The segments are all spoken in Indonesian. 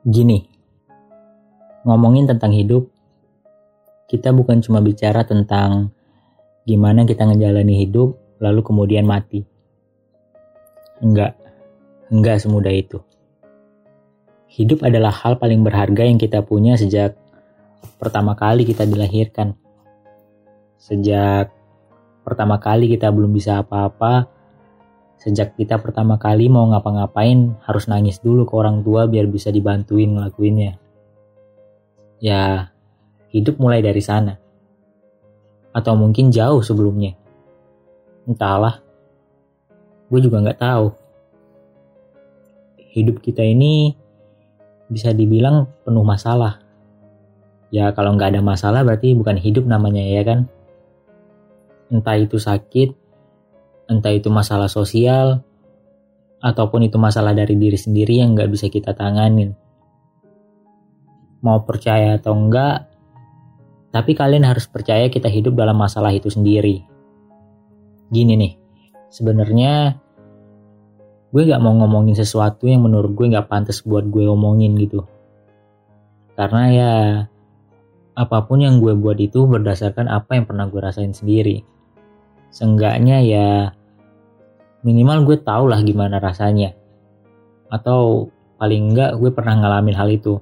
Gini, ngomongin tentang hidup, kita bukan cuma bicara tentang gimana kita ngejalani hidup lalu kemudian mati. Enggak, enggak semudah itu. Hidup adalah hal paling berharga yang kita punya sejak pertama kali kita dilahirkan. Sejak pertama kali kita belum bisa apa-apa, Sejak kita pertama kali mau ngapa-ngapain harus nangis dulu ke orang tua biar bisa dibantuin ngelakuinnya. Ya, hidup mulai dari sana. Atau mungkin jauh sebelumnya. Entahlah. Gue juga nggak tahu. Hidup kita ini bisa dibilang penuh masalah. Ya kalau nggak ada masalah berarti bukan hidup namanya ya kan. Entah itu sakit, entah itu masalah sosial, ataupun itu masalah dari diri sendiri yang nggak bisa kita tanganin. Mau percaya atau enggak, tapi kalian harus percaya kita hidup dalam masalah itu sendiri. Gini nih, sebenarnya gue gak mau ngomongin sesuatu yang menurut gue gak pantas buat gue omongin gitu. Karena ya, apa pun yang gue buat itu berdasarkan apa yang pernah gue rasain sendiri. Seenggaknya ya, minimal gue tau lah gimana rasanya. Atau paling enggak gue pernah ngalamin hal itu.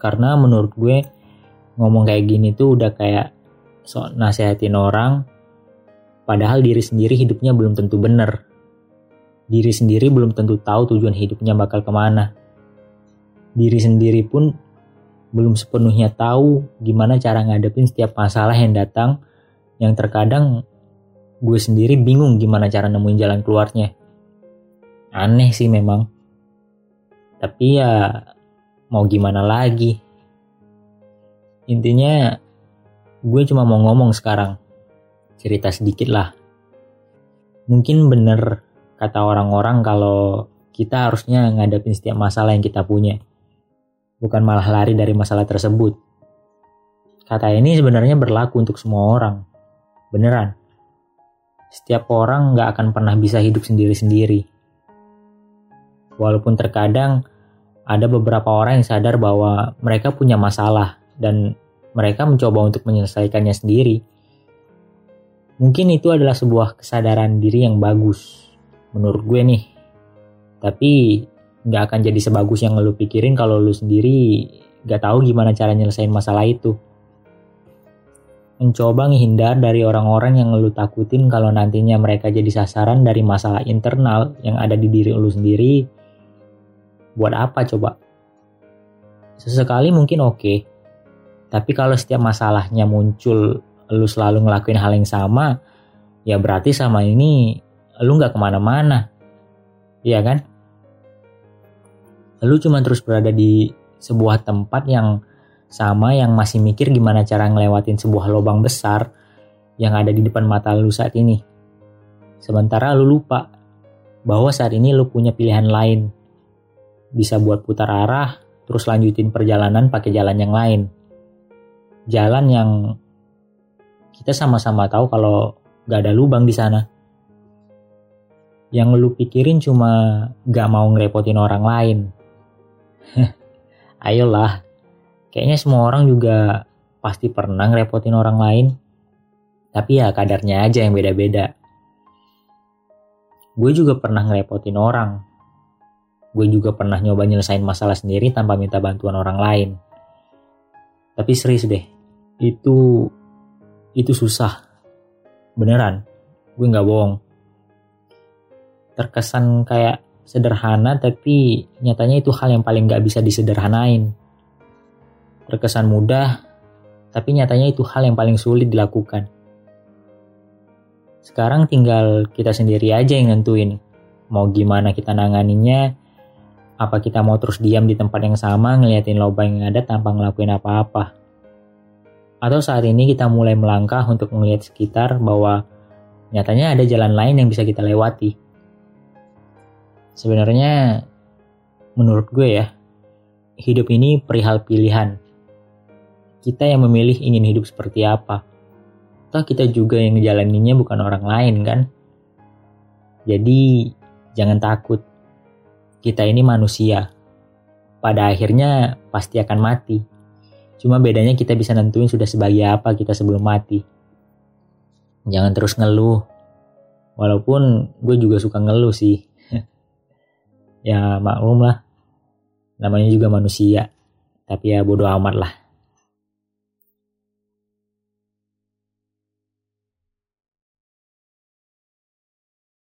Karena menurut gue ngomong kayak gini tuh udah kayak sok nasehatin orang padahal diri sendiri hidupnya belum tentu bener. Diri sendiri belum tentu tahu tujuan hidupnya bakal ke mana. Diri sendiri pun belum sepenuhnya tahu gimana cara ngadepin setiap masalah yang datang yang terkadang gue sendiri bingung gimana cara nemuin jalan keluarnya. Aneh sih memang. Tapi ya mau gimana lagi. Intinya gue cuma mau ngomong sekarang. Cerita sedikit lah. Mungkin bener kata orang-orang kalau kita harusnya ngadepin setiap masalah yang kita punya. Bukan malah lari dari masalah tersebut. Kata ini sebenarnya berlaku untuk semua orang. Beneran setiap orang nggak akan pernah bisa hidup sendiri-sendiri. Walaupun terkadang ada beberapa orang yang sadar bahwa mereka punya masalah dan mereka mencoba untuk menyelesaikannya sendiri. Mungkin itu adalah sebuah kesadaran diri yang bagus, menurut gue nih. Tapi nggak akan jadi sebagus yang lo pikirin kalau lo sendiri nggak tahu gimana cara nyelesain masalah itu mencoba menghindar dari orang-orang yang lu takutin kalau nantinya mereka jadi sasaran dari masalah internal yang ada di diri lu sendiri. Buat apa coba? Sesekali mungkin oke, okay, tapi kalau setiap masalahnya muncul lu selalu ngelakuin hal yang sama, ya berarti sama ini lu nggak ke mana-mana, iya kan? Lu cuma terus berada di sebuah tempat yang sama yang masih mikir gimana cara ngelewatin sebuah lubang besar yang ada di depan mata lu saat ini. Sementara lu lupa bahwa saat ini lu punya pilihan lain. Bisa buat putar arah, terus lanjutin perjalanan pakai jalan yang lain. Jalan yang kita sama-sama tahu kalau gak ada lubang di sana. Yang lu pikirin cuma gak mau ngerepotin orang lain. Ayolah, Kayaknya semua orang juga pasti pernah ngerepotin orang lain. Tapi ya kadarnya aja yang beda-beda. Gue juga pernah ngerepotin orang. Gue juga pernah nyoba nyelesain masalah sendiri tanpa minta bantuan orang lain. Tapi serius deh, itu itu susah. Beneran, gue gak bohong. Terkesan kayak sederhana tapi nyatanya itu hal yang paling gak bisa disederhanain terkesan mudah, tapi nyatanya itu hal yang paling sulit dilakukan. Sekarang tinggal kita sendiri aja yang nentuin mau gimana kita nanganinya, apa kita mau terus diam di tempat yang sama ngeliatin lubang yang ada tanpa ngelakuin apa-apa. Atau saat ini kita mulai melangkah untuk melihat sekitar bahwa nyatanya ada jalan lain yang bisa kita lewati. Sebenarnya menurut gue ya, hidup ini perihal pilihan kita yang memilih ingin hidup seperti apa. Toh kita juga yang ngejalaninnya bukan orang lain kan? Jadi jangan takut. Kita ini manusia. pada akhirnya pasti akan mati. Cuma bedanya kita bisa nentuin sudah sebagai apa kita sebelum mati. Jangan terus ngeluh. Walaupun gue juga suka ngeluh sih. ya maklum lah. Namanya juga manusia. Tapi ya bodoh amat lah.